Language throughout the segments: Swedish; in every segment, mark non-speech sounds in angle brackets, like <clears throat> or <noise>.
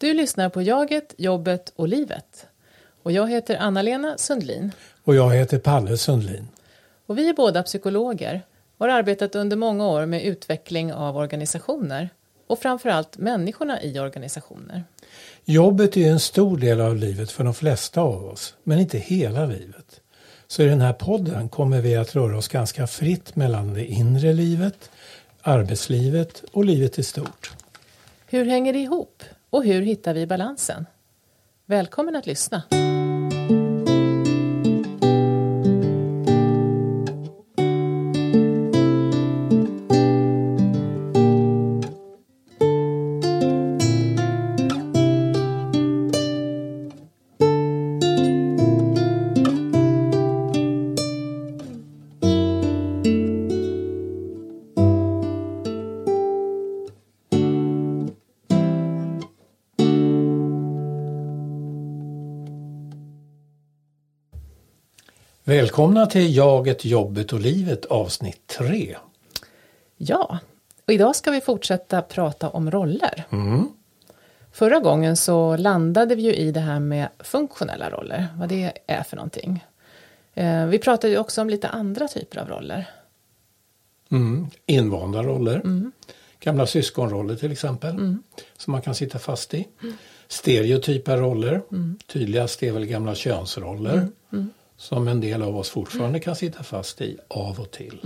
Du lyssnar på Jaget, jobbet och livet. Och jag heter Anna-Lena Sundlin. Och jag heter Palle Sundlin. Och vi är båda psykologer och har arbetat under många år med utveckling av organisationer och framförallt människorna i organisationer. Jobbet är en stor del av livet för de flesta av oss, men inte hela livet. Så i den här podden kommer vi att röra oss ganska fritt mellan det inre livet, arbetslivet och livet i stort. Hur hänger det ihop? Och hur hittar vi balansen? Välkommen att lyssna! Välkomna till Jaget, jobbet och livet avsnitt 3. Ja, och idag ska vi fortsätta prata om roller. Mm. Förra gången så landade vi ju i det här med funktionella roller, vad det är för någonting. Eh, Vi pratade ju också om lite andra typer av roller. Mm. Invanda roller. Gamla syskonroller till exempel. Som man kan sitta fast i. Stereotypa roller. Tydligast är väl gamla könsroller. Som en del av oss fortfarande kan sitta fast i av och till.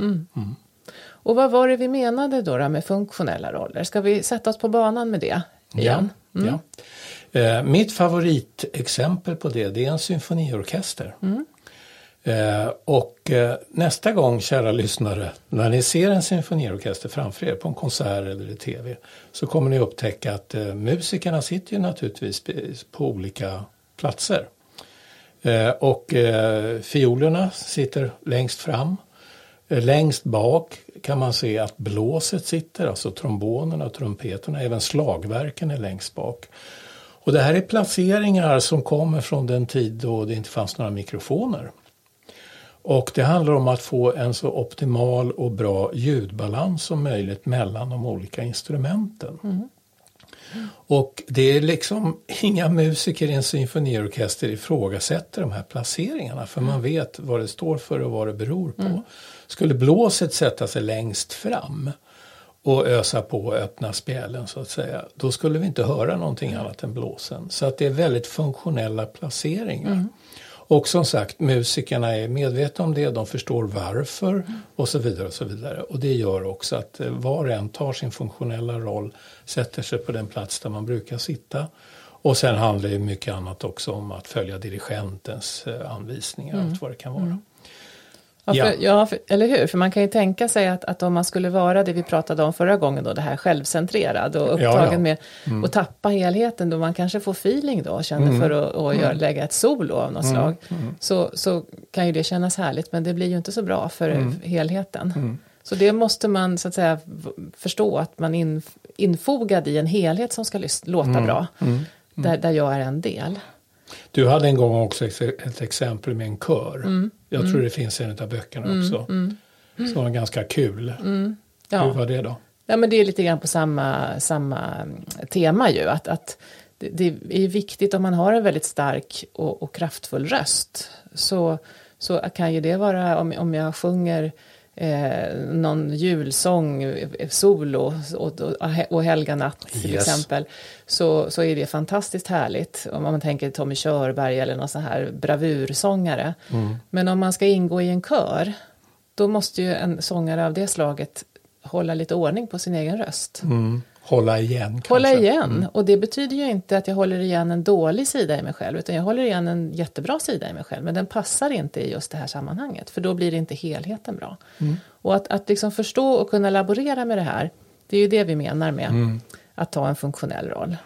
Och vad var det vi menade då, då med funktionella roller? Ska vi sätta oss på banan med det igen? Ja. Eh, mitt favoritexempel på det, det är en symfoniorkester. Eh, och eh, nästa gång, kära lyssnare, när ni ser en symfoniorkester framför er på en konsert eller i tv, så kommer ni upptäcka att eh, musikerna sitter ju naturligtvis på olika platser. Eh, och eh, fiolerna sitter längst fram. Eh, längst bak kan man se att blåset sitter, alltså trombonerna och trumpeterna, även slagverken är längst bak. Och det här är placeringar som kommer från den tid då det inte fanns några mikrofoner. Och det handlar om att få en så optimal och bra ljudbalans som möjligt mellan de olika instrumenten. Mm. Och det är liksom inga musiker i en symfoniorkester ifrågasätter de här placeringarna för man vet vad det står för och vad det beror på. Skulle blåset sätta sig längst fram och ösa på och öppna spjällen så att säga, då skulle vi inte höra någonting annat än blåsen. Så att det är väldigt funktionella placeringar. Och som sagt, musikerna är medvetna om det, de förstår varför och så vidare. Och så vidare. Och det gör också att eh, var och en tar sin funktionella roll, sätter sig på den plats där man brukar sitta. Och sen handlar det mycket annat också om att följa dirigentens eh, anvisningar, allt vad det kan vara. Ja, Ja. för, ja för, eller hur? För man kan ju tänka sig att, att om man skulle vara det vi pratade om förra gången då, det här självcentrerad och upptagen Ja, ja. med att tappa helheten då man kanske får feeling då och känner för att, att göra, lägga ett solo av något slag. Så, så kan ju det kännas härligt men det blir ju inte så bra för helheten. Så det måste man så att säga förstå att man är infogad i en helhet som ska låta bra. Där, där jag är en del. Du hade en gång också ett exempel med en kör. Jag tror det finns i en av böckerna också. Som var ganska kul. Ja. Hur var det då? Ja, men det är lite grann på samma, samma mm, tema ju. Att, att det, det är viktigt om man har en väldigt stark och, och kraftfull röst. Så, så kan ju det vara om, om jag sjunger eh, någon julsång, eh, solo och, och, Helga natt till Yes. exempel. Så, så är det fantastiskt härligt. Om man tänker Tommy Körberg eller någon sån här bravursångare. Men om man ska ingå i en kör. Då måste ju en sångare av det slaget hålla lite ordning på sin egen röst. Mm. Hålla igen kanske? Hålla igen. Och det betyder ju inte att jag håller igen en dålig sida i mig själv. Utan jag håller igen en jättebra sida i mig själv. Men den passar inte i just det här sammanhanget. För då blir inte helheten bra. Och att, att liksom förstå och kunna laborera med det här. Det är ju det vi menar med att ta en funktionell roll.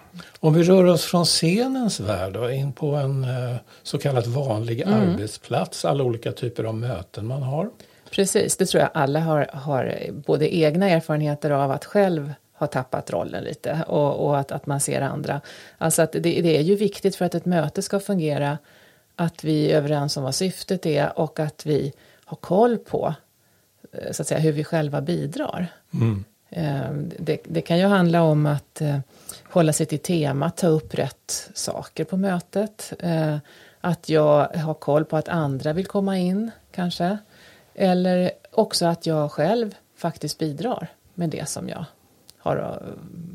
Om vi rör oss från scenens värld då, in på en eh, så kallat vanlig arbetsplats, alla olika typer av möten man har. Precis, det tror jag alla har, har både egna erfarenheter av att själv ha tappat rollen lite och, och att, att man ser andra. Alltså att det, det är ju viktigt för att ett möte ska fungera att vi är överens om vad syftet är och att vi har koll på eh, så att säga, hur vi själva bidrar. Eh, det, det, kan ju handla om att eh, hålla sig till tema, ta upp rätt saker på mötet. Att jag har koll på att andra vill komma in, kanske. Eller också att jag själv faktiskt bidrar med det som jag har,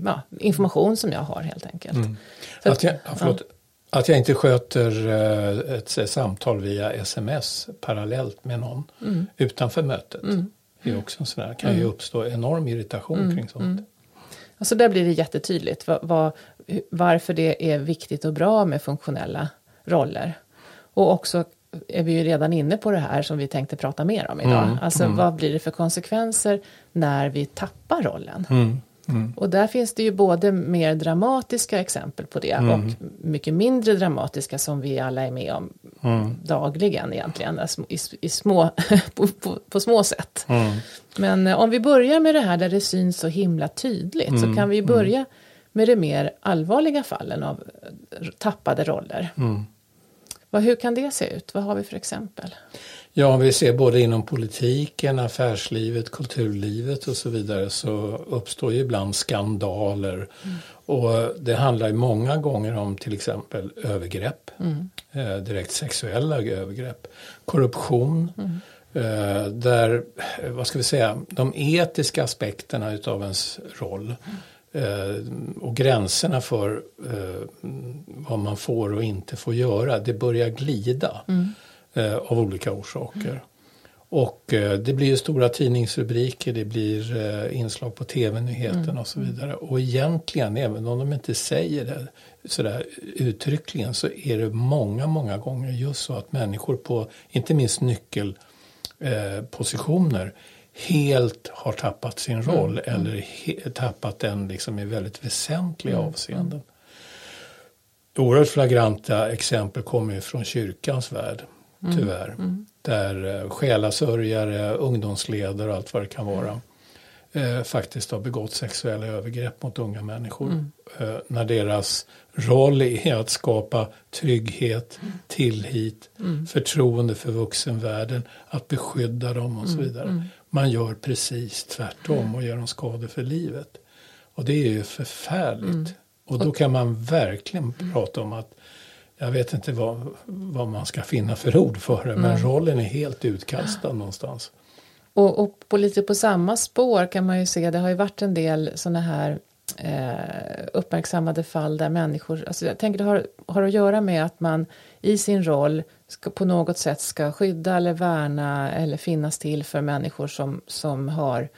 ja, information som jag har helt enkelt. Mm. Att, jag, ja, att jag inte sköter ett samtal via sms parallellt med någon mm. utanför mötet. Mm. är också en sån där, kan ju mm. uppstå enorm irritation mm. kring sånt. Mm. Alltså där blir det jättetydligt vad, vad, varför det är viktigt och bra med funktionella roller. Och också är vi ju redan inne på det här som vi tänkte prata mer om idag. Mm, alltså mm. vad blir det för konsekvenser när vi tappar rollen? Mm, mm. och där finns det ju både mer dramatiska exempel på det mm. och mycket mindre dramatiska som vi alla är med om mm. dagligen egentligen, alltså i, i små, <laughs> på, på, på, små sätt. Men eh, om vi börjar med det här där det syns så himla tydligt så kan vi börja med de mer allvarliga fallen av eh, tappade roller. Vad, hur kan det se ut? Vad har vi för exempel? Ja, vi ser både inom politiken, affärslivet, kulturlivet och så vidare så uppstår ju ibland skandaler. Mm. Och det handlar ju många gånger om till exempel övergrepp, mm. eh, direkt sexuella övergrepp, korruption. Mm. Eh, där, vad ska vi säga, de etiska aspekterna utav ens roll eh, och gränserna för eh, vad man får och inte får göra, det börjar glida mm. Eh, av olika orsaker. Mm. Och eh, det blir ju stora tidningsrubriker, det blir eh, inslag på tv-nyheten mm. och så vidare. Och egentligen, även om de inte säger det sådär uttryckligen, så är det många, många gånger just så att människor på, inte minst nyckelpositioner, helt har tappat sin mm. roll mm. eller tappat den liksom i väldigt väsentliga mm. avseenden. Oerhört flagranta exempel kommer ju från kyrkans värld. Tyvärr. Mm. Där eh, själasörjare, ungdomsledare och allt vad det kan vara eh, faktiskt har begått sexuella övergrepp mot unga människor. Mm. Eh, när deras roll är att skapa trygghet, mm. tillit, mm. förtroende för vuxenvärlden, att beskydda dem och så mm. vidare. Mm. Man gör precis tvärtom och gör dem skador för livet. Och det är ju förfärligt. Mm. Och då kan man verkligen prata om att jag vet inte vad, vad man ska finna för ord för det, men rollen är helt utkastad någonstans. Och, och på lite på samma spår kan man ju se, det har ju varit en del sådana här eh, uppmärksammade fall där människor, alltså jag tänker det har, har att göra med att man i sin roll ska, på något sätt ska skydda eller värna eller finnas till för människor som, som har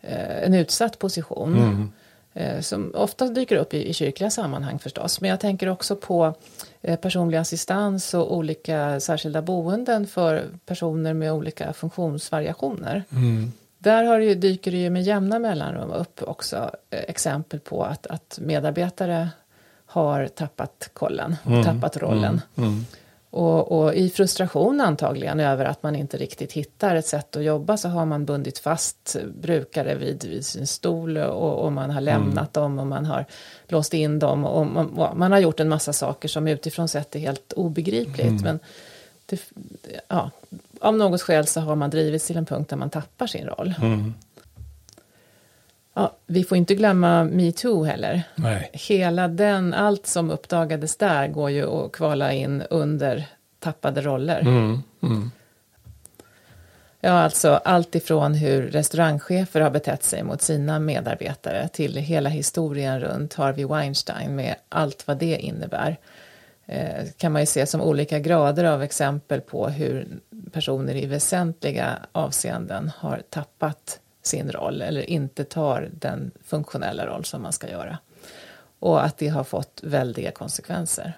eh, en utsatt position. Mm. Eh, som ofta dyker upp i, i kyrkliga sammanhang förstås. Men jag tänker också på eh, personlig assistans och olika särskilda boenden för personer med olika funktionsvariationer. Mm. Där har det, dyker det ju med jämna mellanrum upp också eh, exempel på att, att medarbetare har tappat kollen, mm. tappat rollen. Mm. Och, och, i frustration antagligen över att man inte riktigt hittar ett sätt att jobba så har man bundit fast brukare vid, vid sin stol och, och man har lämnat mm. dem och man har låst in dem och man, och man, har gjort en massa saker som utifrån sett är helt obegripligt. Mm. Men det, ja, av något skäl så har man drivits till en punkt där man tappar sin roll. Mm. Ja, vi får inte glömma metoo heller. Nej. Hela den, allt som uppdagades där går ju att kvala in under tappade roller. Mm, mm. Ja, alltså allt ifrån hur restaurangchefer har betett sig mot sina medarbetare till hela historien runt Harvey Weinstein med allt vad det innebär. Eh, kan man ju se som olika grader av exempel på hur personer i väsentliga avseenden har tappat sin roll eller inte tar den funktionella roll som man ska göra. Och att det har fått väldiga konsekvenser.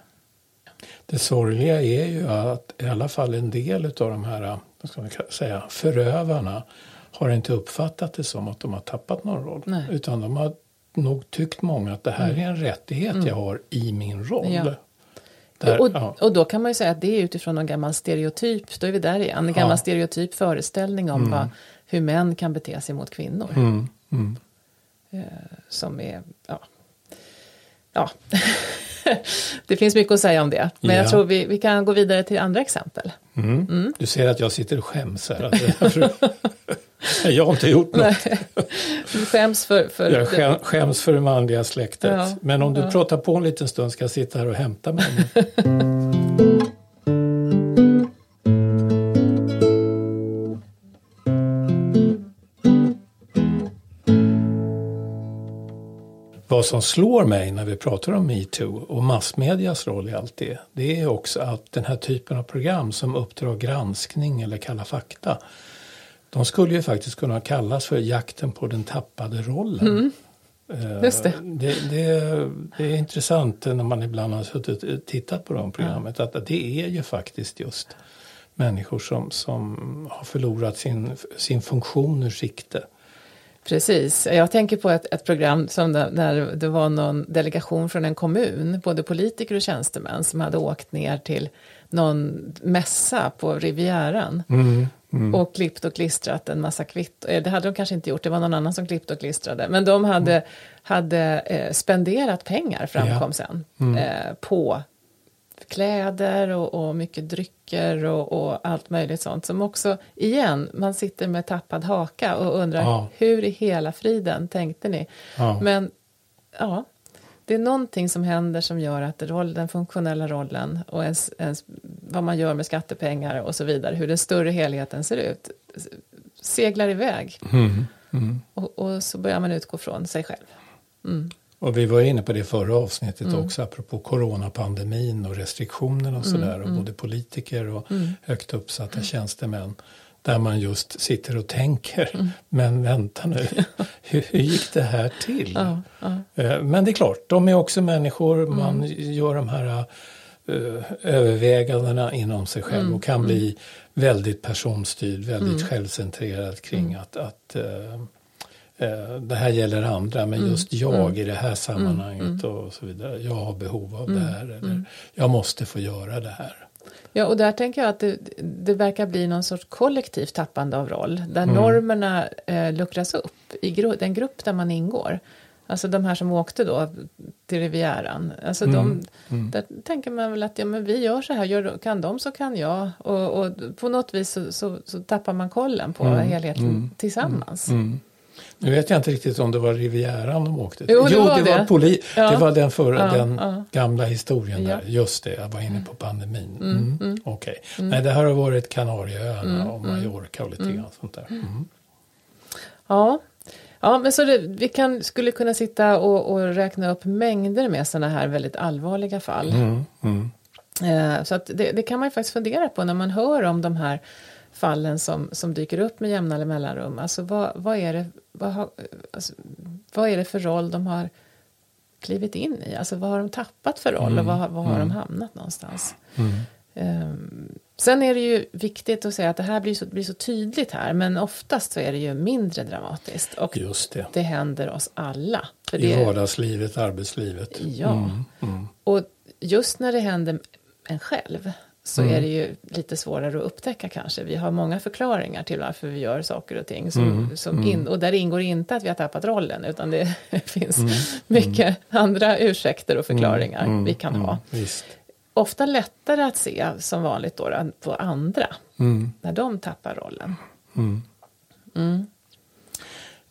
Det sorgliga är ju att i alla fall en del av de här vad ska man säga, förövarna har inte uppfattat det som att de har tappat någon roll. Nej. Utan de har nog tyckt många att det här mm. är en rättighet mm. jag har i min roll. Ja. Där, och, ja. och då kan man ju säga att det är utifrån en gammal stereotyp, då är vi där igen, en gammal ja. stereotyp föreställning om mm. vad, hur män kan bete sig mot kvinnor. Mm. Mm. Eh, som är, ja, ja. <laughs> det finns mycket att säga om det. Men ja. jag tror vi, vi kan gå vidare till andra exempel. Mm. Mm. Du ser att jag sitter och skäms här. <laughs> Jag har inte gjort något. Du skäms för... för Jag skäm, skäms för det manliga släktet. Ja, Men om du pratar på en liten stund ska jag sitta här och hämta mig. <laughs> Vad som slår mig när vi pratar om metoo och massmedias roll i allt det, det är också att den här typen av program som Uppdrag granskning eller Kalla fakta, de skulle ju faktiskt kunna kallas för jakten på den tappade rollen. Eh, Just det. Det, det, det är intressant när man ibland har suttit och tittat på de programmet att, att det är ju faktiskt just människor som, som har förlorat sin, sin funktion ur sikte. Precis. Jag tänker på ett, ett program som där, där det var någon delegation från en kommun, både politiker och tjänstemän, som hade åkt ner till någon mässa på Rivieran. Och klippt och klistrat en massa kvitto. Eh, Det hade de kanske inte gjort, det var någon annan som klippte och klistrade. Men de hade, hade eh, spenderat pengar, framkom sen, eh, på kläder och, och mycket drycker och, och allt möjligt sånt. Som också, igen, man sitter med tappad haka och undrar Ja. hur i hela friden tänkte ni? Ja. Men ja, det är någonting som händer som gör att roll, den funktionella rollen och ens, ens, vad man gör med skattepengar och så vidare, hur den större helheten ser ut, seglar iväg. Och, och så börjar man utgå från sig själv. Och vi var inne på det förra avsnittet också apropå coronapandemin och restriktioner och sådär. Och både politiker och högt uppsatta tjänstemän. Där man just sitter och tänker, men vänta nu, <laughs> hur, hur gick det här till? Eh, Men det är klart, de är också människor, man gör de här eh, övervägandena inom sig själv och kan bli väldigt personstyrd, väldigt självcentrerad kring att, att eh, det här gäller andra men just jag i det här sammanhanget och så vidare. Jag har behov av det här eller jag måste få göra det här. Ja, och där tänker jag att det, det verkar bli någon sorts kollektivt tappande av roll, där normerna eh, luckras upp i gru- den grupp där man ingår. Alltså de här som åkte då till Rivieran. Alltså de, Där tänker man väl att ja, men vi gör så här, gör, kan de så kan jag. Och, och på något vis så, så, så tappar man kollen på helheten tillsammans. Nu vet jag inte riktigt om det var Rivieran de åkte till. Jo, det var det, det. var poli- Ja. det var den, förra, Ja, den ja. gamla historien där. Just det, jag var inne på pandemin. Mm. Okej. Nej, det här har varit Kanarieöarna och Mallorca och lite grann sånt där. Mm. Ja, ja men så det, vi kan, skulle kunna sitta och, och räkna upp mängder med sådana här väldigt allvarliga fall. Mm. Mm. Eh, så att det, det kan man ju faktiskt fundera på när man hör om de här fallen som, som dyker upp med jämna mellanrum. Alltså vad, vad, är det, vad, har, alltså, vad är det för roll de har klivit in i? Alltså vad har de tappat för roll och vad, vad har de hamnat någonstans? Ehm, sen är det ju viktigt att säga att det här blir så, blir så tydligt här men oftast så är det ju mindre dramatiskt och Just det. det händer oss alla. För I det, vardagslivet, arbetslivet. Ja. Och just när det händer en själv så är det ju lite svårare att upptäcka kanske. Vi har många förklaringar till varför vi gör saker och ting. Som, som in, och där ingår inte att vi har tappat rollen utan det <laughs> finns mycket andra ursäkter och förklaringar vi kan ha. Visst. Ofta lättare att se som vanligt då, på andra Mm. när de tappar rollen.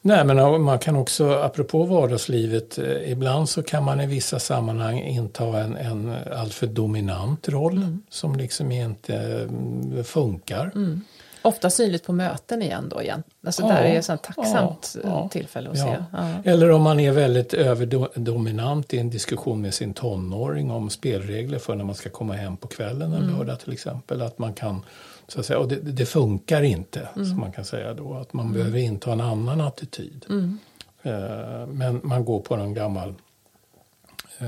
Nej, men man kan också, apropå vardagslivet, eh, ibland så kan man i vissa sammanhang inta en, en alltför dominant roll Mm. som liksom inte mm, funkar. Ofta synligt på möten igen då igen. Alltså Ja, där är ett sånt tacksamt ja, ja, tillfälle att ja. se. Eller om man är väldigt överdominant i en diskussion med sin tonåring om spelregler för när man ska komma hem på kvällen en Mm. lördag till exempel. Att man kan, så att säga, och det, det funkar inte, Mm. som man kan säga då. Att man behöver inta en annan attityd. Mm. Eh, men man går på en gammal eh,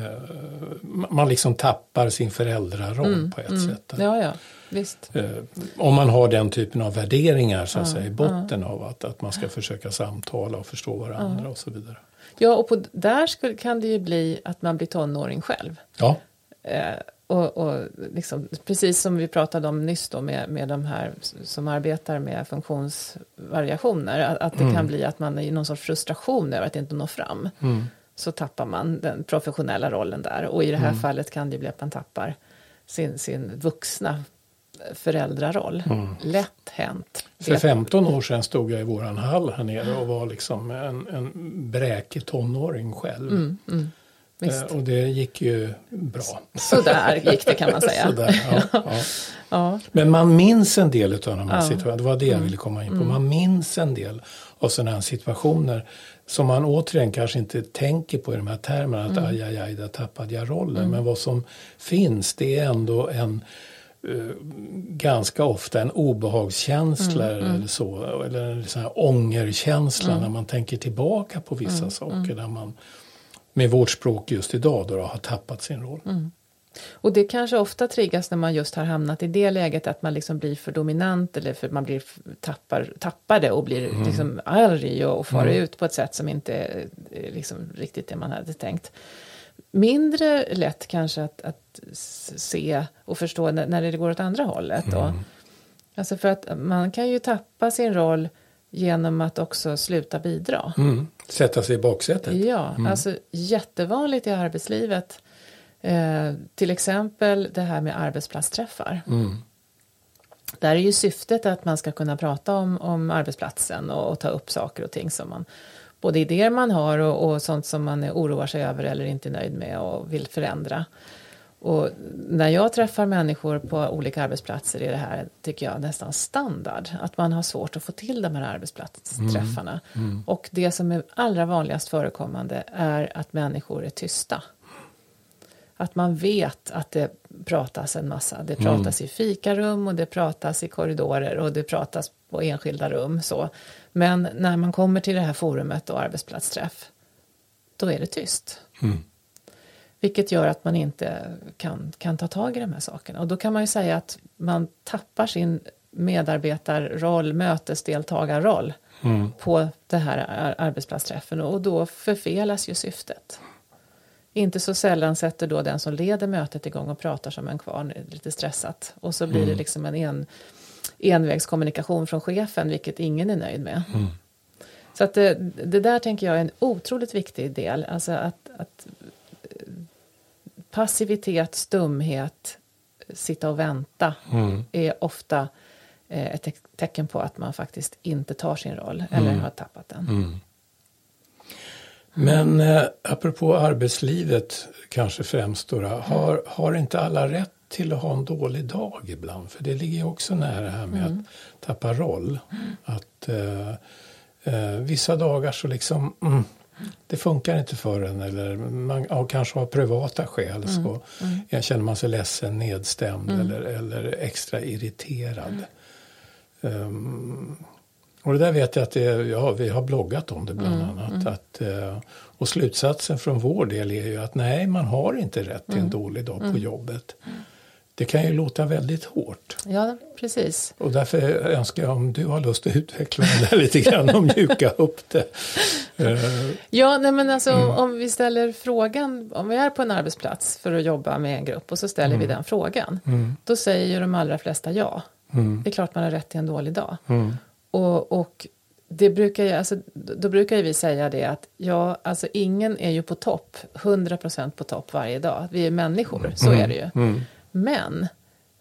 man liksom tappar sin föräldraroll på ett sätt. Mm. Ja, ja, visst. Eh, om man har den typen av värderingar så att säga, i botten av att, att man ska försöka samtala och förstå varandra och så vidare. Ja, och på, där skulle, kan det ju bli att man blir tonåring själv. Ja, Eh, och, och liksom, precis som vi pratade om nyss då med, med de här som arbetar med funktionsvariationer. Att, att det kan bli att man är i någon sorts frustration över att inte når fram. Så tappar man den professionella rollen där. Och i det här fallet kan det bli att man tappar sin, sin vuxna föräldraroll. Mm. Lätt hänt. För 15 år sedan stod jag i våran hall här nere och var liksom en, en bräkig tonåring själv. Mm, mm. Eh, och det gick ju bra. Sådär gick det kan man säga. Sådär, ja, <laughs> ja. ja. Men man minns en del av de här ja. situationerna. Det var det jag mm. ville komma in på. Mm. Man minns en del av sådana här situationer som man återigen kanske inte tänker på i de här termerna. Att mm. aj, aj, aj, där tappade jag rollen. Mm. Men vad som finns det är ändå en uh, ganska ofta en obehagskänsla mm, mm. eller så. Eller en sån här ångerkänsla mm. när man tänker tillbaka på vissa mm, saker. Där man med vårt språk just idag då, då har tappat sin roll. Mm. Och det kanske ofta triggas när man just har hamnat i det läget att man liksom blir för dominant eller för man blir tappar, det och blir mm. liksom arg och, och far mm. ut på ett sätt som inte är liksom riktigt det man hade tänkt. Mindre lätt kanske att, att se och förstå när, när det går åt andra hållet. Mm. Alltså för att man kan ju tappa sin roll genom att också sluta bidra. Mm. Sätta sig i baksätet. Ja, mm. alltså jättevanligt i arbetslivet. Eh, till exempel det här med arbetsplatsträffar. Mm. Där är ju syftet att man ska kunna prata om, om arbetsplatsen och, och ta upp saker och ting som man både idéer man har och, och sånt som man oroar sig över eller inte är nöjd med och vill förändra. Och när jag träffar människor på olika arbetsplatser är det här, tycker jag, nästan standard. Att man har svårt att få till de här arbetsplatsträffarna. Mm. Mm. Och det som är allra vanligast förekommande är att människor är tysta. Att man vet att det pratas en massa. Det mm. pratas mm. i fikarum och det pratas i korridorer och det pratas på enskilda rum. Så. Men när man kommer till det här forumet och arbetsplatsträff, då är det tyst. Mm. Vilket gör att man inte kan, kan ta tag i de här sakerna. Och då kan man ju säga att man tappar sin medarbetarroll, mötesdeltagarroll mm. på det här arbetsplatsträffen och då förfelas ju syftet. Inte så sällan sätter då den som leder mötet igång och pratar som en kvarn lite stressat och så blir mm. det liksom en, en envägskommunikation från chefen vilket ingen är nöjd med. Mm. Så att det, det, där tänker jag är en otroligt viktig del, alltså att, att passivitet, stumhet, sitta och vänta mm. är ofta eh, ett te tecken på att man faktiskt inte tar sin roll eller mm. har tappat den. Mm. Men eh, apropå arbetslivet kanske främst då, har, har inte alla rätt till att ha en dålig dag ibland? För det ligger också nära det här med att mm. tappa roll. Att eh, eh, vissa dagar så liksom mm, det funkar inte för en eller man ja, kanske har privata skäl mm. så mm. känner man sig ledsen, nedstämd mm. eller, eller extra irriterad. Um, och det där vet jag att det, ja, vi har bloggat om det bland mm. annat. Mm. Att, uh, och slutsatsen från vår del är ju att nej, man har inte rätt till en mm. dålig dag på jobbet. Det kan ju låta väldigt hårt. Ja, precis. Och därför önskar jag om du har lust att utveckla det lite grann och mjuka upp det. <laughs> ja, nej men alltså mm. om vi ställer frågan, om vi är på en arbetsplats för att jobba med en grupp och så ställer mm. vi den frågan. Mm. Då säger ju de allra flesta ja. Mm. Det är klart man har rätt till en dålig dag. Mm. Och, och det brukar ju, alltså, då brukar vi säga det att ja, alltså ingen är ju på topp, 100% på topp varje dag. Vi är människor, så är det ju. Men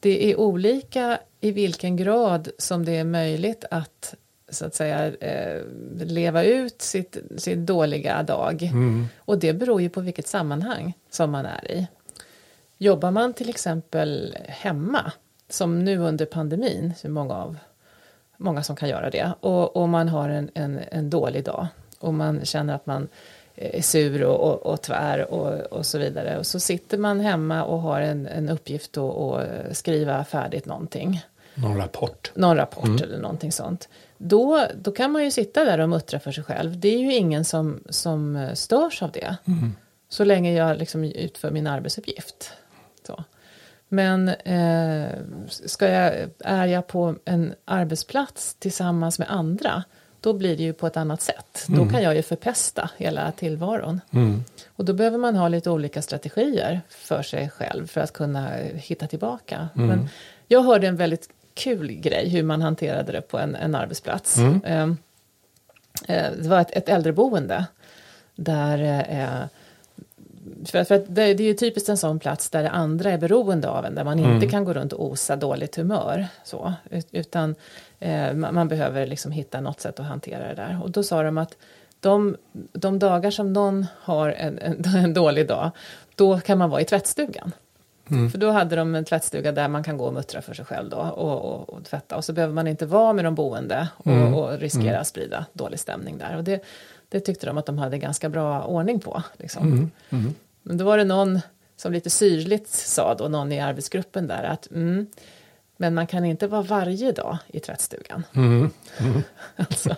det är olika i vilken grad som det är möjligt att så att säga eh, leva ut sitt, sin dåliga dag. Mm. Och det beror ju på vilket sammanhang som man är i. Jobbar man till exempel hemma, som nu under pandemin, så många, av, många som kan göra det, och, och man har en, en, en dålig dag och man känner att man sur och, och, och tvär och, och, så vidare. Och så sitter man hemma och har en, en uppgift att skriva färdigt någonting. Någon rapport. Någon rapport mm. eller någonting sånt. Då, då kan man ju sitta där och muttra för sig själv. Det är ju ingen som, som störs av det. Mm. Så länge jag liksom utför min arbetsuppgift. Så. Men eh, ska jag, är jag på en arbetsplats tillsammans med andra då blir det ju på ett annat sätt. Mm. Då kan jag ju förpesta hela tillvaron. Mm. Och då behöver man ha lite olika strategier för sig själv för att kunna hitta tillbaka. Mm. Men jag hörde en väldigt kul grej hur man hanterade det på en, en arbetsplats. Eh, det var ett, ett äldreboende där eh, för, för det, det är ju typiskt en sån plats där andra är beroende av en, där man inte kan gå runt och osa dåligt humör. Så, utan man, man behöver liksom hitta något sätt att hantera det där. Och då sa de att de, de dagar som någon har en, en, <laughs> en dålig dag, då kan man vara i tvättstugan. Mm. För då hade de en tvättstuga där man kan gå och muttra för sig själv då och, och, och tvätta. Och så behöver man inte vara med de boende och, mm. och riskera mm. att sprida dålig stämning där. Och det, det tyckte de att de hade ganska bra ordning på. Liksom. Mm. Mm. Men då var det någon som lite syrligt sa då, någon i arbetsgruppen där att men man kan inte vara varje dag i tvättstugan. Mm. Mm. <laughs> alltså,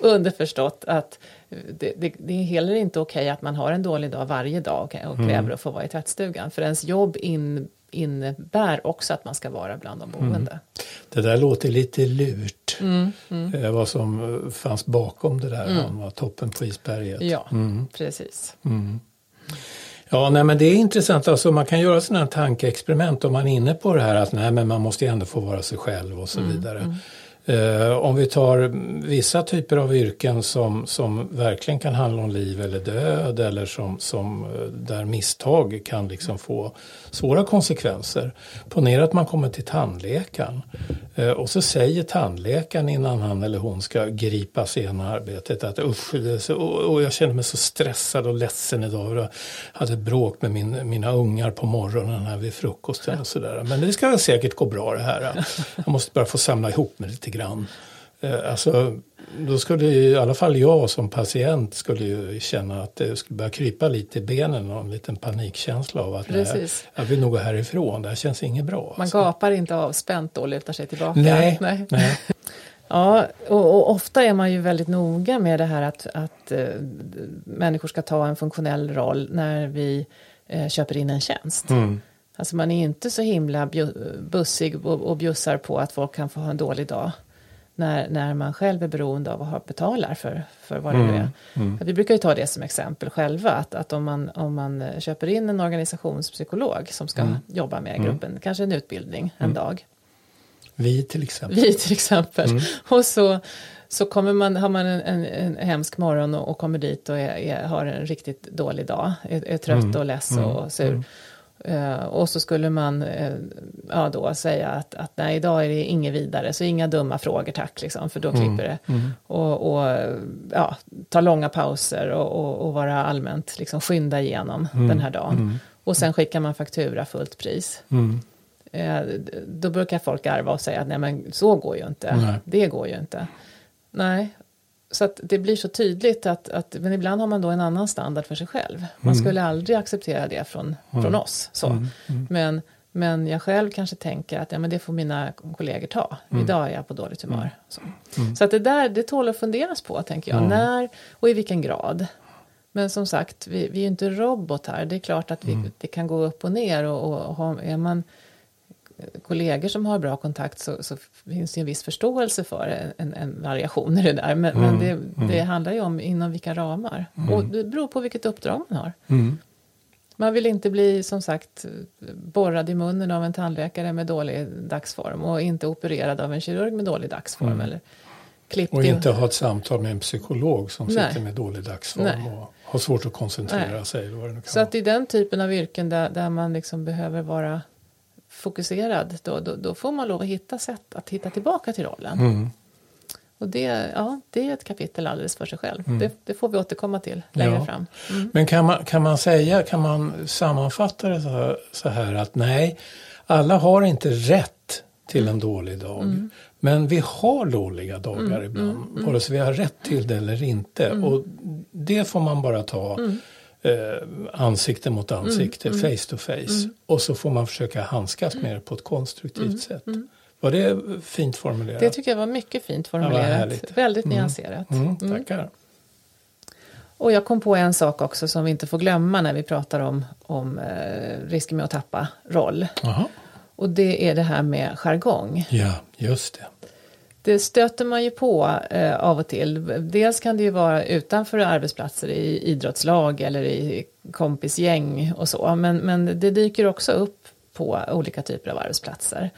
<laughs> underförstått att det, det, det, är heller inte okej att man har en dålig dag varje dag och, och kräver mm. att få vara i tvättstugan. För ens jobb in, innebär också att man ska vara bland de boende. Mm. Det där låter lite lurt. Mm, mm. Eh, vad som eh, fanns bakom det där, mm. var toppen på isberget. Ja, mm. precis. Ja, nej, men det är intressant. Alltså, man kan göra sådana här tankeexperiment om man är inne på det här att nej, men man måste ändå få vara sig själv och så mm, vidare. Mm. Eh, om vi tar vissa typer av yrken som, som verkligen kan handla om liv eller död eller som, som eh, där misstag kan liksom få svåra konsekvenser. Ponera att man kommer till tandläkaren eh, och så säger tandläkaren innan han eller hon ska gripa sig arbetet att usch, så, och jag känner mig så stressad och ledsen idag. Jag hade bråk med min, mina ungar på morgonen här vid frukosten och sådär. Men det ska säkert gå bra det här. Jag måste bara få samla ihop mig lite grann. Eh, alltså, då skulle i alla fall jag som patient skulle ju känna att det skulle börja krypa lite i benen och en liten panikkänsla av att nej, jag vill nog gå härifrån, det här känns inget bra. Man alltså. gapar inte avspänt och lutar sig tillbaka. Nej, nej. nej. <laughs> Ja, och, och, ofta är man ju väldigt noga med det här att, att uh, människor ska ta en funktionell roll när vi uh, köper in en tjänst. Mm. Alltså man är inte så himla bussig och, och bjussar på att folk kan få ha en dålig dag när, när man själv är beroende av att betala för, för vad det mm. nu är. Mm. Vi brukar ju ta det som exempel själva, att, att om, man, om man köper in en organisationspsykolog som ska mm. jobba med mm. gruppen, kanske en utbildning en mm. dag. Vi till exempel. Vi till exempel. Mm. <laughs> Och så, så kommer man, har man en, en, en hemsk morgon och, och kommer dit och är, är, har en riktigt dålig dag, är, är trött och less och sur. Uh, och så skulle man uh, ja, då säga att, att nej, idag är det inget vidare, så inga dumma frågor tack, liksom, för då mm. klipper det. Mm. Och, och ja, ta långa pauser och, och, och vara allmänt liksom, skynda igenom mm. den här dagen. Mm. Och sen skickar man faktura fullt pris. Uh, då brukar folk arva och säga att nej men så går ju inte, nej. det går ju inte. Nej, så att det blir så tydligt att, att, men ibland har man då en annan standard för sig själv. Man mm. skulle aldrig acceptera det från, mm. från oss. Så. Mm. mm. Men, men jag själv kanske tänker att ja, men det får mina kollegor ta. Mm. Idag är jag på dåligt humör. Mm. Så, så att det där, det tål att funderas på, tänker jag. När och i vilken grad. Men som sagt, vi, vi är ju inte robotar. Det är klart att vi, det kan gå upp och ner. Och, och, och är man kollegor som har bra kontakt så, så finns det en viss förståelse för en, en variation i det där. Men, mm, men det, mm. det, handlar ju om inom vilka ramar. Mm. Och det beror på vilket uppdrag man har. Mm. Man vill inte bli som sagt borrad i munnen av en tandläkare med dålig dagsform och inte opererad av en kirurg med dålig dagsform. Mm. Eller klippt och inte ha ett samtal med en psykolog som Nej. sitter med dålig dagsform Nej. och har svårt att koncentrera Nej. sig. Vad det nu kan Så att i den typen av yrken där, där man liksom behöver vara fokuserad, då, då, då, får man lov att hitta sätt att hitta tillbaka till rollen. Mm. Och det, ja, det är ett kapitel alldeles för sig själv. Mm. Det, det, får vi återkomma till längre ja. fram. Mm. Men kan man, kan man säga, kan man sammanfatta det så här, så här, att nej, alla har inte rätt till en dålig dag. Mm. Men vi har dåliga dagar mm. ibland, mm. vare sig vi har rätt till det eller inte. Och det får man bara ta eh, ansikte mot ansikte, mm, face to face. Mm. Och så får man försöka handskas med det på ett konstruktivt mm, sätt. Mm. Var det fint formulerat? Det tycker jag var mycket fint formulerat. Ja, Väldigt mm. nyanserat. Mm, tackar. Och jag kom på en sak också som vi inte får glömma när vi pratar om, om eh, risken med att tappa roll. Aha. Och det är det här med jargong. Ja, just det. Det stöter man ju på eh, av och till. Dels kan det ju vara utanför arbetsplatser i idrottslag eller i kompisgäng och så. Men, men det dyker också upp på olika typer av arbetsplatser.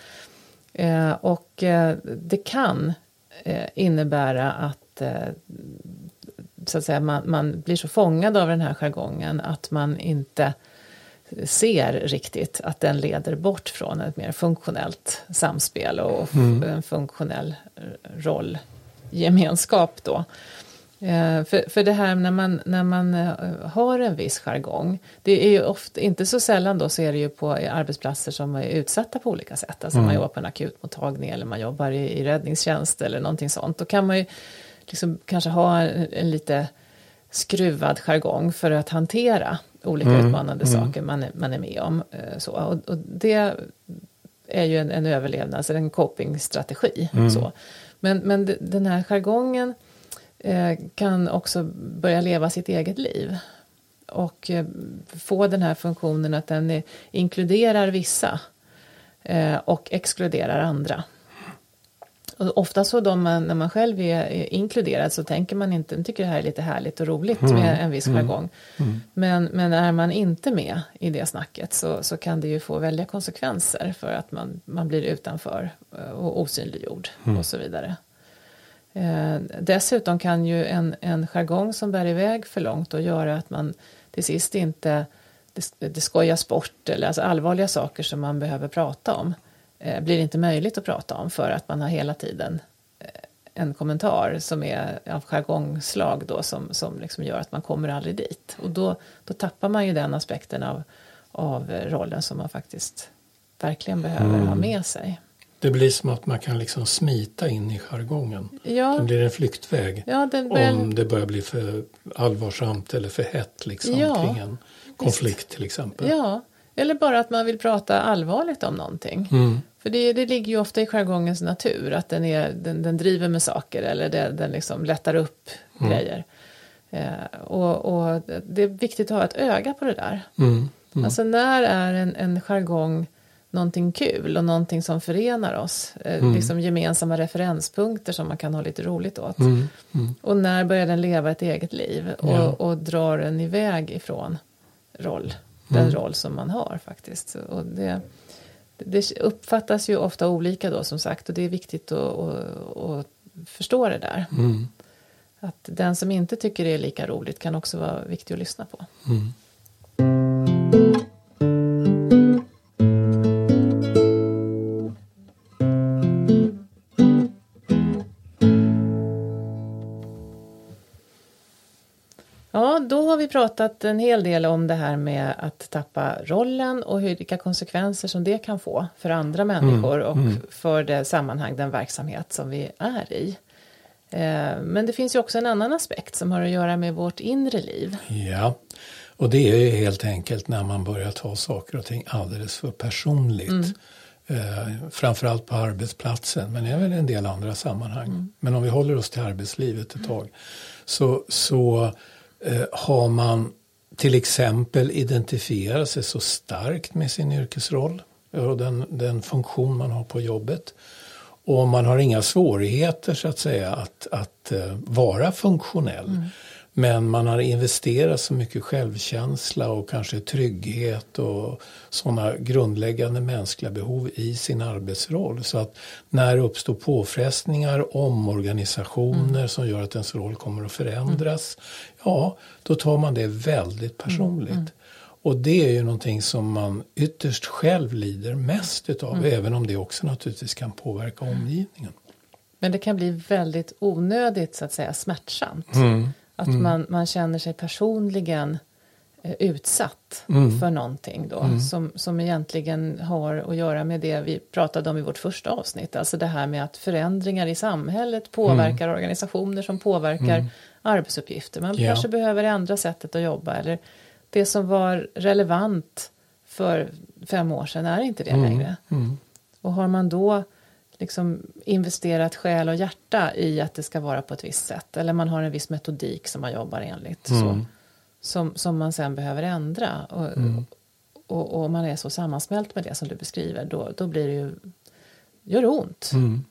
Eh, och eh, det kan eh, innebära att eh, så att säga, man, man blir så fångad av den här jargongen att man inte ser riktigt att den leder bort från ett mer funktionellt samspel och mm. en funktionell rollgemenskap då. Eh, för, för det här när man, när man eh, har en viss jargong, det är ju ofta, inte så sällan då så är det ju på arbetsplatser som är utsatta på olika sätt. Alltså mm. man jobbar på en akutmottagning eller man jobbar i, i räddningstjänst eller någonting sånt. Då kan man ju liksom kanske ha en, en lite skruvad jargong för att hantera olika mm. utmanande mm. saker man är, man är med om. Eh, så. Och, och det är ju en, en överlevnads, en copingstrategi. Mm. Så. Men, men den här jargongen eh, kan också börja leva sitt eget liv. Och eh, få den här funktionen att den är, inkluderar vissa eh, och exkluderar andra. Och ofta så då man, när man själv är, inkluderad så tänker man inte, man tycker det här är lite härligt och roligt mm. med en viss mm. jargong. Mm. Men, men är man inte med i det snacket så, så kan det ju få väldiga konsekvenser för att man, man blir utanför eh, och osynliggjord mm. och så vidare. Eh, dessutom kan ju en, en jargong som bär iväg för långt och göra att man till sist inte det, det skojas bort eller alltså allvarliga saker som man behöver prata om blir inte möjligt att prata om för att man har hela tiden eh, en kommentar som är av jargongslag då som, som liksom gör att man kommer aldrig dit. Och då, då tappar man ju den aspekten av, av rollen som man faktiskt verkligen behöver mm. ha med sig. Det blir som att man kan liksom smita in i jargongen. Ja. Det blir en flyktväg. Ja, det börjar... Om det börjar bli för allvarsamt eller för hett liksom, ja, kring en konflikt visst. till exempel. Ja, eller bara att man vill prata allvarligt om någonting. Mm. För det, det ligger ju ofta i jargongens natur att den, är, den, den driver med saker eller det, den liksom lättar upp mm. grejer. Eh, och, och, det är viktigt att ha ett öga på det där. Mm. Mm. Alltså när är en, en jargong någonting kul och någonting som förenar oss. Eh, mm. Liksom gemensamma referenspunkter som man kan ha lite roligt åt. Mm. Mm. Och när börjar den leva ett eget liv och, ja. och drar den iväg ifrån roll, den mm. roll som man har faktiskt. Och det, det uppfattas ju ofta olika då som sagt och det är viktigt att, att, att förstå det där. Mm. Att den som inte tycker det är lika roligt kan också vara viktig att lyssna på. Mm. Vi pratat en hel del om det här med att tappa rollen och vilka konsekvenser som det kan få för andra människor mm, och mm. för det sammanhang, den verksamhet som vi är i. Eh, men det finns ju också en annan aspekt som har att göra med vårt inre liv. Ja, och det är ju helt enkelt när man börjar ta saker och ting alldeles för personligt. Mm. Eh, framförallt på arbetsplatsen, men även i en del andra sammanhang. Mm. Men om vi håller oss till arbetslivet ett tag. Så, så Eh, Eh, har man till exempel identifierat sig så starkt med sin yrkesroll eh, och den, den funktion man har på jobbet. Och man har inga svårigheter så att säga att, att eh, vara funktionell. Mm. Men man har investerat så mycket självkänsla och kanske trygghet och sådana grundläggande mänskliga behov i sin arbetsroll. Så att när det uppstår påfrestningar, omorganisationer mm. som gör att ens roll kommer att förändras, mm. ja, då tar man det väldigt personligt. Mm. Och det är ju någonting som man ytterst själv lider mest utav, mm. även om det också naturligtvis kan påverka omgivningen. Men det kan bli väldigt onödigt så att säga smärtsamt. Att mm. man, man känner sig personligen eh, utsatt mm. för någonting då mm. som, som egentligen har att göra med det vi pratade om i vårt första avsnitt. Alltså det här med att förändringar i samhället påverkar mm. organisationer som påverkar mm. arbetsuppgifter. Man ja. kanske behöver ändra sättet att jobba eller det som var relevant för fem år sedan är inte det mm. längre. Och har man då liksom investerat själ och hjärta i att det ska vara på ett visst sätt. Eller man har en viss metodik som man jobbar enligt. Mm. Så, som, som man sen behöver ändra. Och, mm. och, och, man är så sammansmält med det som du beskriver. Då, då blir det ju, gör det ont. Mm.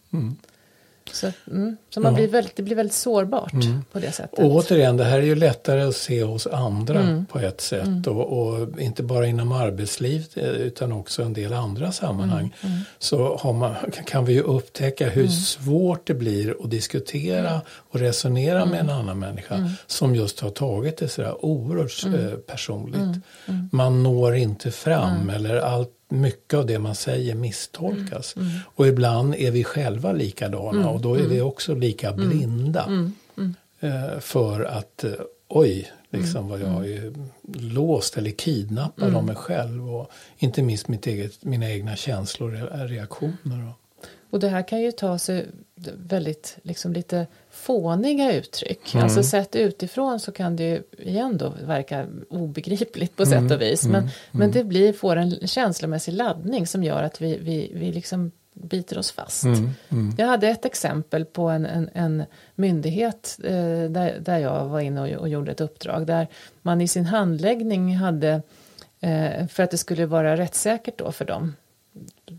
Så, mm, så man ja. blir väldigt, det blir väldigt sårbart mm. på det sättet. Och återigen, det här är ju lättare att se hos andra mm. på ett sätt. Mm. Och, och, inte bara inom arbetslivet eh, utan också en del andra sammanhang. Mm. Mm. Så man, kan vi ju upptäcka hur svårt det blir att diskutera och resonera med en annan människa som just har tagit det sådär oerhört eh, personligt. Man når inte fram eller allt mycket av det man säger misstolkas. Mm, mm. Och ibland är vi själva likadana mm, och då är vi mm. också lika mm, blinda. Mm, eh, för att eh, oj, liksom vad jag är låst eller kidnappad av mig själv. Och inte minst mitt eget, mina egna känslor och reaktioner. Och det här kan ju ta sig väldigt liksom lite fåniga uttryck. Mm. Alltså sett utifrån så kan det ju igen då verka obegripligt på mm. sätt och vis. Men, mm. men det blir, får en känslomässig laddning som gör att vi, vi, vi liksom biter oss fast. Mm, mm. Jag hade ett exempel på en, en, en myndighet eh, där, där jag var inne och, och, gjorde ett uppdrag där man i sin handläggning hade eh, för att det skulle vara rättssäkert då för dem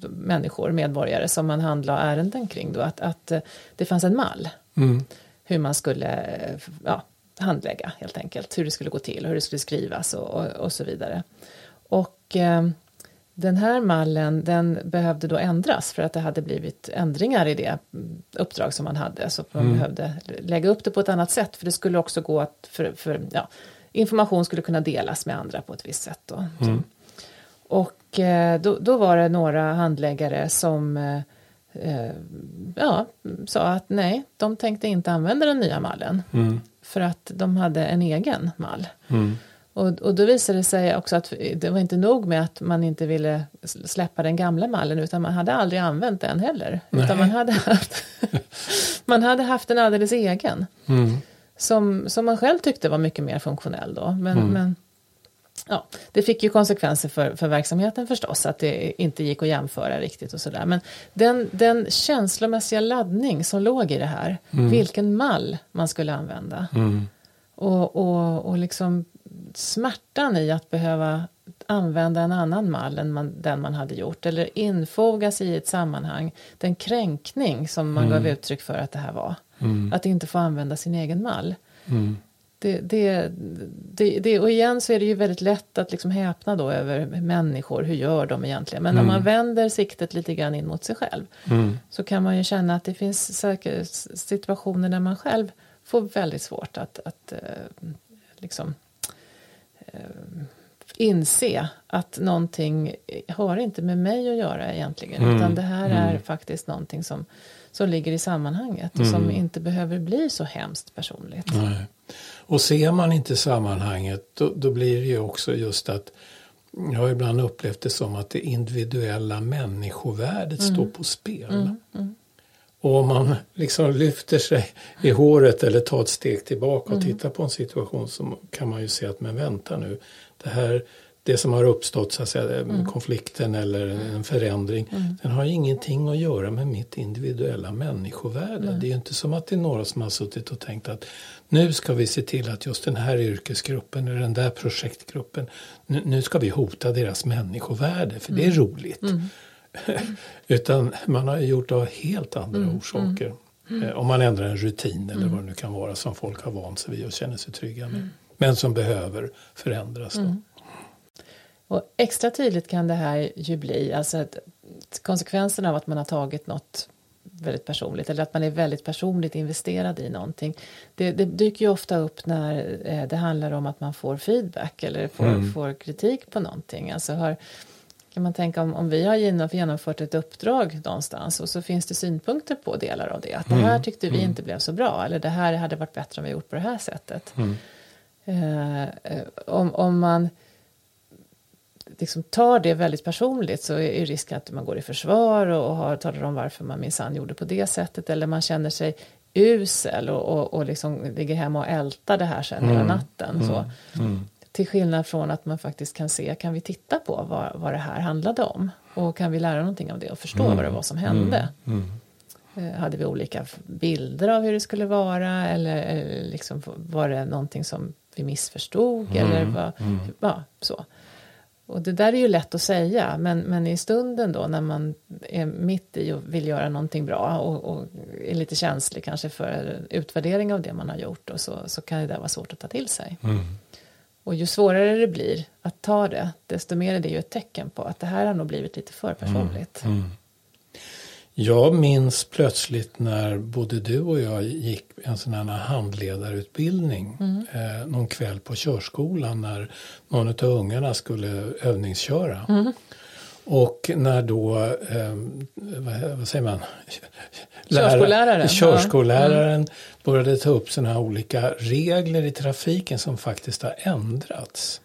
människor, medborgare som man handlar ärenden kring då, att, att eh, det fanns en mall. Mm. Hur man skulle ja, handlägga helt enkelt, hur det skulle gå till och hur det skulle skrivas och, och, och så vidare. Och eh, den här mallen den behövde då ändras för att det hade blivit ändringar i det uppdrag som man hade. Så man mm. behövde lägga upp det på ett annat sätt för det skulle också gå att för, för ja, information skulle kunna delas med andra på ett visst sätt. Då. Mm. Och eh, då, då, var det några handläggare som eh, ja, sa att nej, de tänkte inte använda den nya mallen. Mm. För att de hade en egen mall. Mm. Och, och då visade det sig också att det var inte nog med att man inte ville släppa den gamla mallen utan man hade aldrig använt den heller. Nej. Utan man hade haft, <laughs> man hade haft en alldeles egen. Mm. Som, som man själv tyckte var mycket mer funktionell då. Men, mm. men ja, det fick ju konsekvenser för, för verksamheten förstås, att det inte gick att jämföra riktigt och sådär. Men den, den känslomässiga laddning som låg i det här, mm. vilken mall man skulle använda. Mm. Och, och, och liksom smärtan i att behöva använda en annan mall än man, den man hade gjort eller infogas i ett sammanhang. Den kränkning som man mm. gav uttryck för att det här var. Mm. Att inte få använda sin egen mall. Mm. Det, det, det, det, och igen så är det ju väldigt lätt att liksom häpna då över människor, hur gör de egentligen? Men mm. om man vänder siktet lite grann in mot sig själv mm. så kan man ju känna att det finns situationer där man själv får väldigt svårt att, att eh, liksom eh, inse att någonting har inte med mig att göra egentligen mm. utan det här är mm. faktiskt någonting som, som ligger i sammanhanget och som mm. inte behöver bli så hemskt personligt. Nej. Och ser man inte sammanhanget då, då blir det ju också just att jag har ibland upplevt det som att det individuella människovärdet mm. står på spel. Mm, mm. Och om man liksom lyfter sig i håret eller tar ett steg tillbaka och mm. tittar på en situation så kan man ju se att men vänta nu, det här det som har uppstått, så att säga, mm. konflikten eller en förändring, mm. den har ingenting att göra med mitt individuella människovärde. Mm. Det är ju inte som att det är några som har suttit och tänkt att nu ska vi se till att just den här yrkesgruppen eller den där projektgruppen, nu, nu ska vi hota deras människovärde för det är mm. roligt. Mm. <laughs> Utan man har gjort det av helt andra mm. orsaker. Eh, om man ändrar en rutin eller vad det nu kan vara som folk har vant sig vid och känner sig trygga med. Men som behöver förändras. Då. Och extra tydligt kan det här ju bli, alltså att konsekvensen av att man har tagit något väldigt personligt eller att man är väldigt personligt investerad i någonting. Det, det dyker ju ofta upp när eh, det handlar om att man får feedback eller får, mm. får kritik på någonting. Alltså har, kan man tänka om, om vi har genomfört ett uppdrag någonstans och så finns det synpunkter på delar av det. Att mm. det här tyckte vi mm. inte blev så bra eller det här hade varit bättre om vi gjort på det här sättet. Mm. Eh, eh om, om man liksom tar det väldigt personligt så är risken att man går i försvar och har, talar om varför man minsann gjorde på det sättet eller man känner sig usel och, och, och liksom ligger hemma och ältar det här sen mm. hela natten. Mm. Så. Mm. Till skillnad från att man faktiskt kan se, kan vi titta på vad, vad det här handlade om? Och kan vi lära någonting av det och förstå mm. vad det var som hände? Mm. Mm. Eh, hade vi olika bilder av hur det skulle vara eller, eller liksom, var det någonting som vi missförstod? Eller vad, ja, så. Och det där är ju lätt att säga, men, men i stunden då när man är mitt i och vill göra någonting bra och, och är lite känslig kanske för utvärdering av det man har gjort och så, så kan det där vara svårt att ta till sig. Mm. Och ju svårare det blir att ta det, desto mer är det ju ett tecken på att det här har nog blivit lite för personligt. Mm. Mm. Jag minns plötsligt när både du och jag gick en sån här handledarutbildning Mm. eh, någon kväll på körskolan när någon av ungarna skulle övningsköra. Mm. Och när då, eh, vad, vad säger man? Körskolläraren, ja. Körskolläraren började ta upp sådana här olika regler i trafiken som faktiskt har ändrats.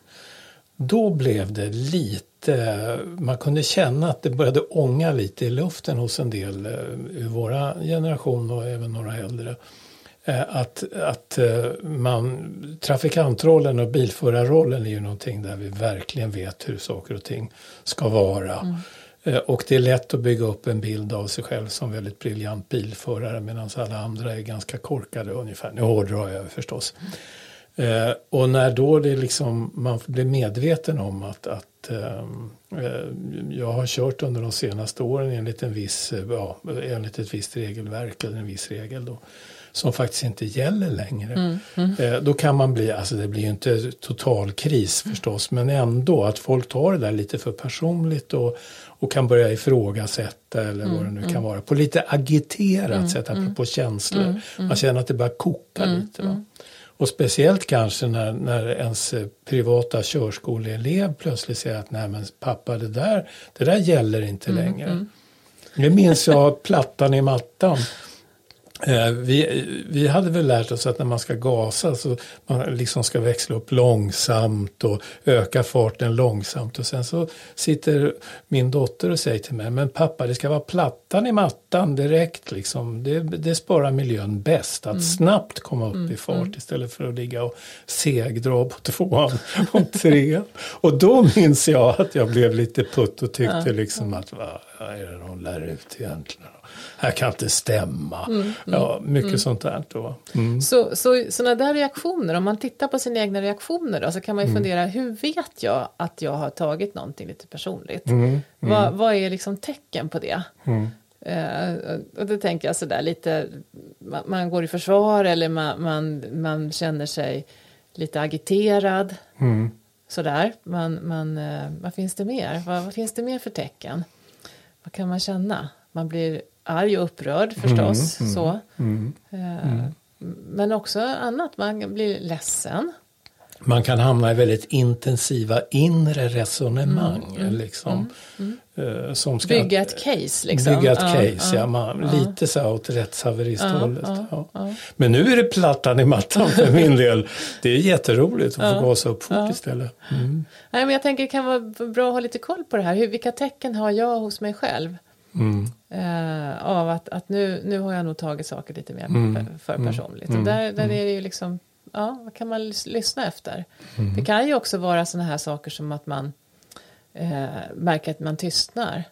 Då blev det lite, man kunde känna att det började ånga lite i luften hos en del eh, ur våra generation och även några äldre. Eh, Att, att eh, man, trafikantrollen och bilförarrollen är ju någonting där vi verkligen vet hur saker och ting ska vara. Eh, Och det är lätt att bygga upp en bild av sig själv som väldigt briljant bilförare medan alla andra är ganska korkade ungefär. Nu hårdrar jag förstås. Eh, och när då det liksom, man blir medveten om att, att ehm, eh, jag har kört under de senaste åren enligt, en viss, eh, ja, enligt ett visst regelverk eller en viss regel då, som faktiskt inte gäller längre. Eh, då kan man bli, alltså det blir ju inte total kris förstås, men ändå att folk tar det där lite för personligt och, och kan börja ifrågasätta eller vad det nu kan vara. På lite agiterat sätt, apropå känslor. Man känner att det börjar koka lite. Va? Och speciellt kanske när, när ens privata körskoleelev plötsligt säger att nej men pappa det där, det där gäller inte längre. Nu minns jag plattan i mattan. Eh, vi, vi hade väl lärt oss att när man ska gasa så man liksom ska växla upp långsamt och öka farten långsamt. Och sen så sitter min dotter och säger till mig, men pappa det ska vara plattan i mattan direkt liksom. Det, det sparar miljön bäst, att snabbt komma upp i fart istället för att ligga och segdra på tvåan och trean. Och då minns jag att jag blev lite putt och tyckte liksom att vad är det de lär ut egentligen? här kan inte stämma. ja, mycket sånt där. Då. Mm. Så, så sådana där reaktioner, om man tittar på sina egna reaktioner då, så kan man ju fundera, hur vet jag att jag har tagit någonting lite personligt? Vad, vad är liksom tecken på det? Eh, och då tänker jag sådär lite, man, man går i försvar eller man, man, man känner sig lite agiterad. Sådär, man, man, eh, vad finns det mer? Vad, vad finns det mer för tecken? Vad kan man känna? Man blir arg och upprörd förstås. så. Eh, Men också annat, man blir ledsen. Man kan hamna i väldigt intensiva inre resonemang. Liksom, eh, som ska Bygga ett case liksom. Bygga ett case, ja, man, lite så här åt rättshaverist-hållet. Ja, Men nu är det plattan i mattan för min del. Det är jätteroligt att få gasa upp fort istället. Mm. Nej, men jag tänker det kan vara bra att ha lite koll på det här. Hur, vilka tecken har jag hos mig själv? Mm. Eh, av att, att nu, nu har jag nog tagit saker lite mer Mm. för, för personligt. Och där, där är det ju liksom, ja, vad kan man lys- lyssna efter? Mm. Det kan ju också vara sådana här saker som att man eh, märker att man tystnar.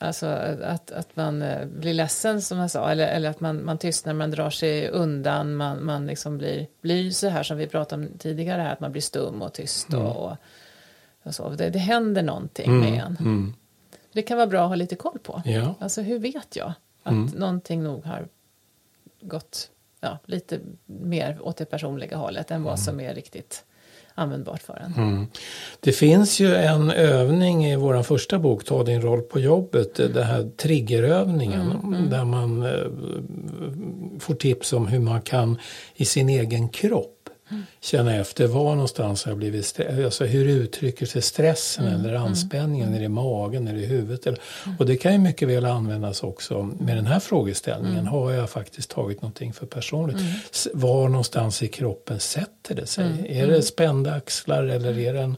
Alltså att, att man eh, blir ledsen som jag sa, eller, eller att man, man tystnar, man drar sig undan, man, man liksom blir, blir så här som vi pratade om tidigare, här, att man blir stum och tyst och, och, och så. Det, det händer någonting med en. Mm. Det kan vara bra att ha lite koll på. Ja. Alltså hur vet jag att någonting nog har gått ja, lite mer åt det personliga hållet än vad som är riktigt användbart för en. Mm. Det finns ju en övning i vår första bok, Ta din roll på jobbet, det här triggerövningen där man eh, får tips om hur man kan i sin egen kropp känna efter var någonstans har jag blivit alltså hur uttrycker sig stressen eller anspänningen, är det i magen, är det i huvudet? Eller, och det kan ju mycket väl användas också med den här frågeställningen. Har jag faktiskt tagit någonting för personligt? Var någonstans i kroppen sätter det sig? Är det spända axlar eller är det en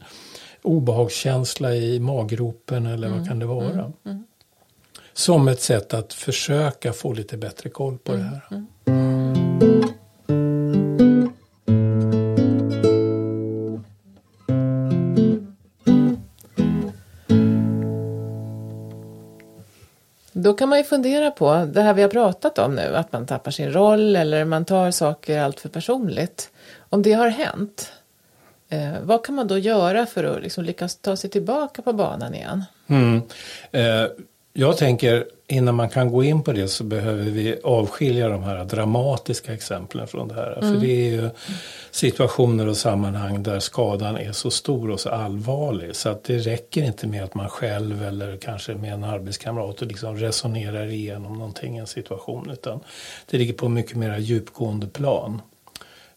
obehagskänsla i maggropen eller vad kan det vara? Som ett sätt att försöka få lite bättre koll på det här. Då kan man ju fundera på det här vi har pratat om nu, att man tappar sin roll eller man tar saker allt för personligt. Om det har hänt, Eh, vad kan man då göra för att liksom lyckas ta sig tillbaka på banan igen? Mm. Eh, jag tänker innan man kan gå in på det så behöver vi avskilja de här dramatiska exemplen från det här. Mm. För det är ju situationer och sammanhang där skadan är så stor och så allvarlig så att det räcker inte med att man själv eller kanske med en arbetskamrat och liksom resonerar igenom någonting i en situation utan det ligger på mycket mer djupgående plan.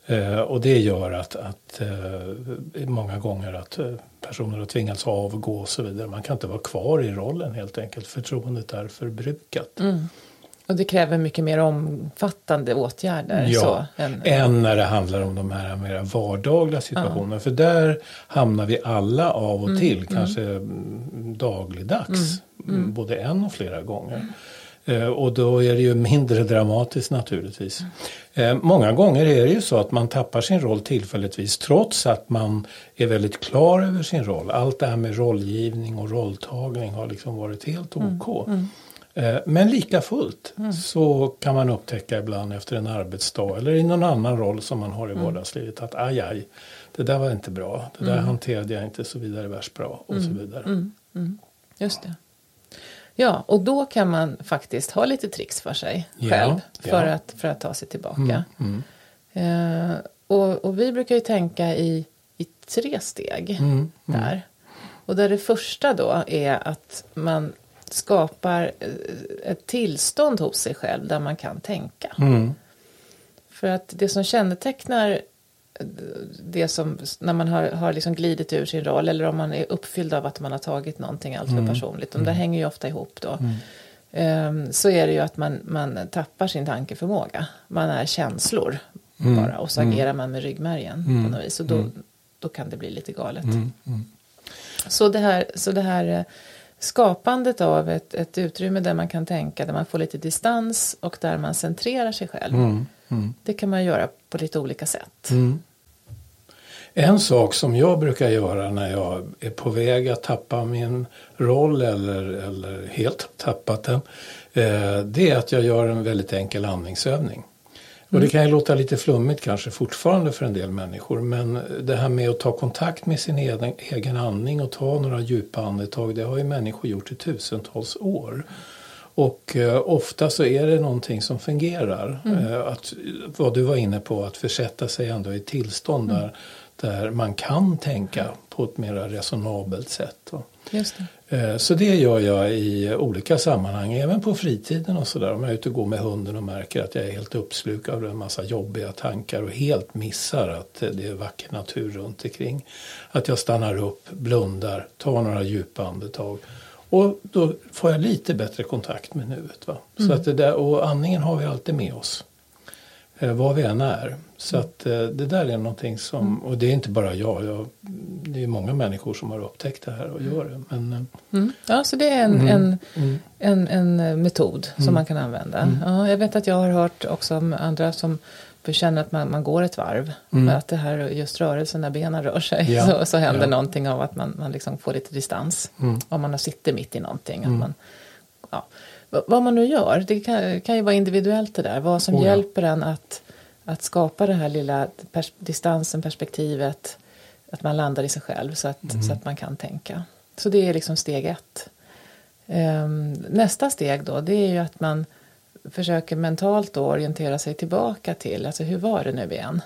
Eh, och det gör att, att eh, många gånger att eh, personer har tvingats avgå och så vidare. Man kan inte vara kvar i rollen helt enkelt. Förtroendet är förbrukat. Mm. Och det kräver mycket mer omfattande åtgärder. Ja, så, än, än när det handlar om de här mer vardagliga situationerna. Ja. För där hamnar vi alla av och mm, till, mm, kanske mm. dagligdags. Mm, mm, både en och flera gånger. Eh, och då är det ju mindre dramatiskt naturligtvis. Eh, många gånger är det ju så att man tappar sin roll tillfälligtvis trots att man är väldigt klar över sin roll. Allt det här med rollgivning och rolltagning har liksom varit helt OK. Mm. Mm. Men lika fullt mm. så kan man upptäcka ibland efter en arbetsdag eller i någon annan roll som man har i mm. vardagslivet att aj, aj, det där var inte bra, det där mm. hanterade jag inte så vidare värst bra och så mm. vidare. Just det. Ja, och då kan man faktiskt ha lite tricks för sig ja, själv för, ja. Att, för att ta sig tillbaka. Mm, mm. Eh, och, och, vi brukar ju tänka i, i tre steg mm, mm, där. Och där det första då är att man skapar eh, ett tillstånd hos sig själv där man kan tänka. Mm. För att det som kännetecknar det som, när man har, har liksom glidit ur sin roll eller om man är uppfylld av att man har tagit någonting alltför mm. personligt. Och det mm. hänger ju ofta ihop då. Mm. Um, så är det ju att man, man tappar sin tankeförmåga. Man är känslor mm. bara och så mm. agerar man med ryggmärgen på mm. något vis. Och då, då kan det bli lite galet. Så det här, så det här eh, skapandet av ett, ett utrymme där man kan tänka, där man får lite distans och där man centrerar sig själv. Mm. Det kan man göra på lite olika sätt. Mm. En sak som jag brukar göra när jag är på väg att tappa min roll eller, eller helt tappat den. Eh, det är att jag gör en väldigt enkel andningsövning. Och det mm. kan ju låta lite flummigt kanske fortfarande för en del människor men det här med att ta kontakt med sin egen, egen andning och ta några djupa andetag det har ju människor gjort i tusentals år. Och eh, ofta så är det någonting som fungerar. Mm. Eh, att, vad du var inne på, att försätta sig ändå i tillstånd mm. där, där man kan tänka på ett mer resonabelt sätt. Just det. Eh, så det gör jag i olika sammanhang, även på fritiden och sådär. Om jag är ute och går med hunden och märker att jag är helt uppslukad av en massa jobbiga tankar och helt missar att det är vacker natur runt omkring. Att jag stannar upp, blundar, tar några djupa andetag och då får jag lite bättre kontakt med nuet. Va? Mm. Så att det där, och andningen har vi alltid med oss. Eh, var vi än är. Så att eh, det där är någonting som, mm. och det är inte bara jag, jag det är många människor som har upptäckt det här och gör det. Men, eh, mm. Ja, så det är en, mm. en, mm. en, en metod som mm. man kan använda. Ja, jag vet att jag har hört också om andra som för känner att man, man går ett varv. Mm. Med att det här just rörelsen när benen rör sig. Ja. <laughs> Så, så händer ja. någonting av att man, man liksom får lite distans. Mm. Om man sitter mitt i någonting. Att mm. man, ja. Vad man nu gör, det kan, kan ju vara individuellt det där. Vad som oh, hjälper en att, att skapa den här lilla pers distansen, perspektivet. Att man landar i sig själv så att, mm. så att man kan tänka. Så det är liksom steg ett. Um, nästa steg då, det är ju att man försöker mentalt då orientera sig tillbaka till, alltså hur var det nu igen?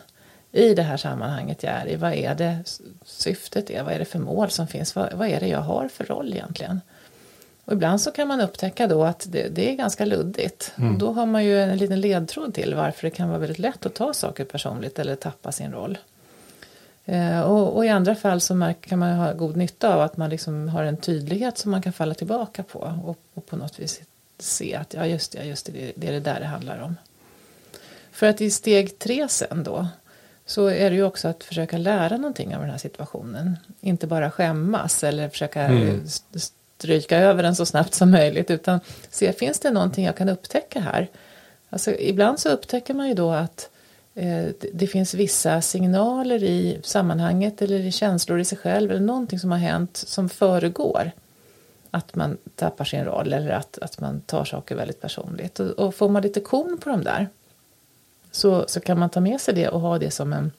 I det här sammanhanget jag är i, vad är det syftet är, vad är det för mål som finns, vad, vad är det jag har för roll egentligen? Och ibland så kan man upptäcka då att det, det är ganska luddigt. Mm. Och då har man ju en liten ledtråd till varför det kan vara väldigt lätt att ta saker personligt eller tappa sin roll. Eh, och, och, i andra fall så kan man ha god nytta av att man liksom har en tydlighet som man kan falla tillbaka på och, och på något vis se att ja just det, just det, det är det där det handlar om. För att i steg tre sen då så är det ju också att försöka lära någonting av den här situationen. Inte bara skämmas eller försöka mm. stryka över den så snabbt som möjligt utan se, finns det någonting jag kan upptäcka här? Alltså, ibland så upptäcker man ju då att eh, det finns vissa signaler i sammanhanget eller i känslor i sig själv eller någonting som har hänt som föregår att man tappar sin roll eller att, att man tar saker väldigt personligt. Och, och får man lite kon på de där så, så kan man ta med sig det och ha det som en,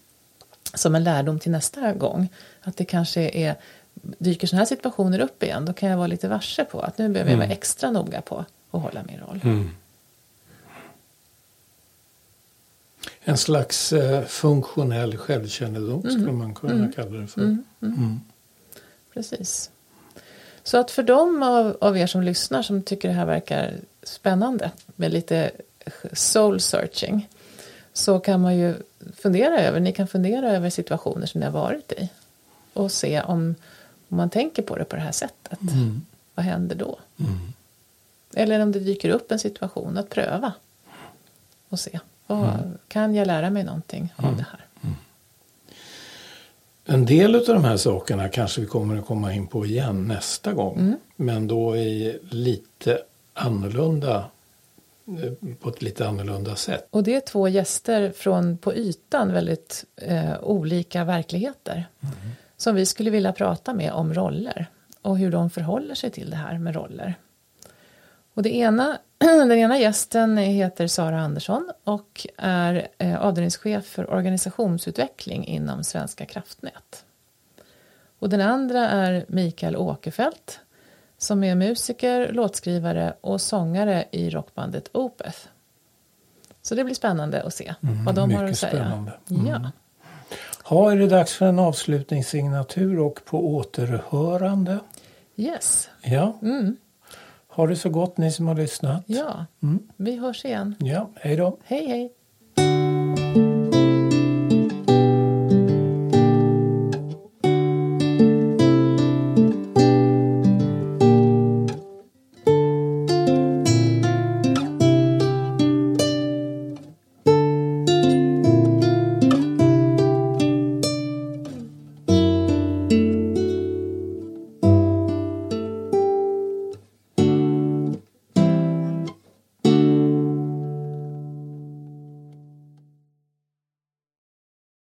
som en lärdom till nästa gång. Att det kanske är, dyker sådana här situationer upp igen, då kan jag vara lite varse på att nu behöver jag vara extra noga på att hålla min roll. Mm. En slags eh, funktionell självkännedom Mm. skulle man kunna kalla det för. Mm. Precis. Så att för de av, av er som lyssnar som tycker det här verkar spännande med lite soul searching så kan man ju fundera över, ni kan fundera över situationer som ni har varit i och se om, om man tänker på det på det här sättet. Mm. Vad händer då? Eller om det dyker upp en situation att pröva och se. Vad, Kan jag lära mig någonting av det här? En del av de här sakerna kanske vi kommer att komma in på igen nästa gång. Mm. Men då i lite annorlunda, eh, på ett lite annorlunda sätt. Och det är två gäster från på ytan väldigt eh, olika verkligheter. Som vi skulle vilja prata med om roller. Och hur de förhåller sig till det här med roller. Och det ena, <clears throat> den ena gästen heter Sara Andersson och är eh, avdelningschef för organisationsutveckling inom Svenska kraftnät. Och den andra är Mikael Åkerfeldt som är musiker, låtskrivare och sångare i rockbandet Opeth. Så det blir spännande att se vad de har att säga. spännande. Mm. Ja. Ha, är det dags för en avslutningssignatur och på återhörande? Yes. Ja. Mm. Ha det så gott ni som har lyssnat. Ja. Mm. Vi hörs igen. Ja, hej då. Hej hej.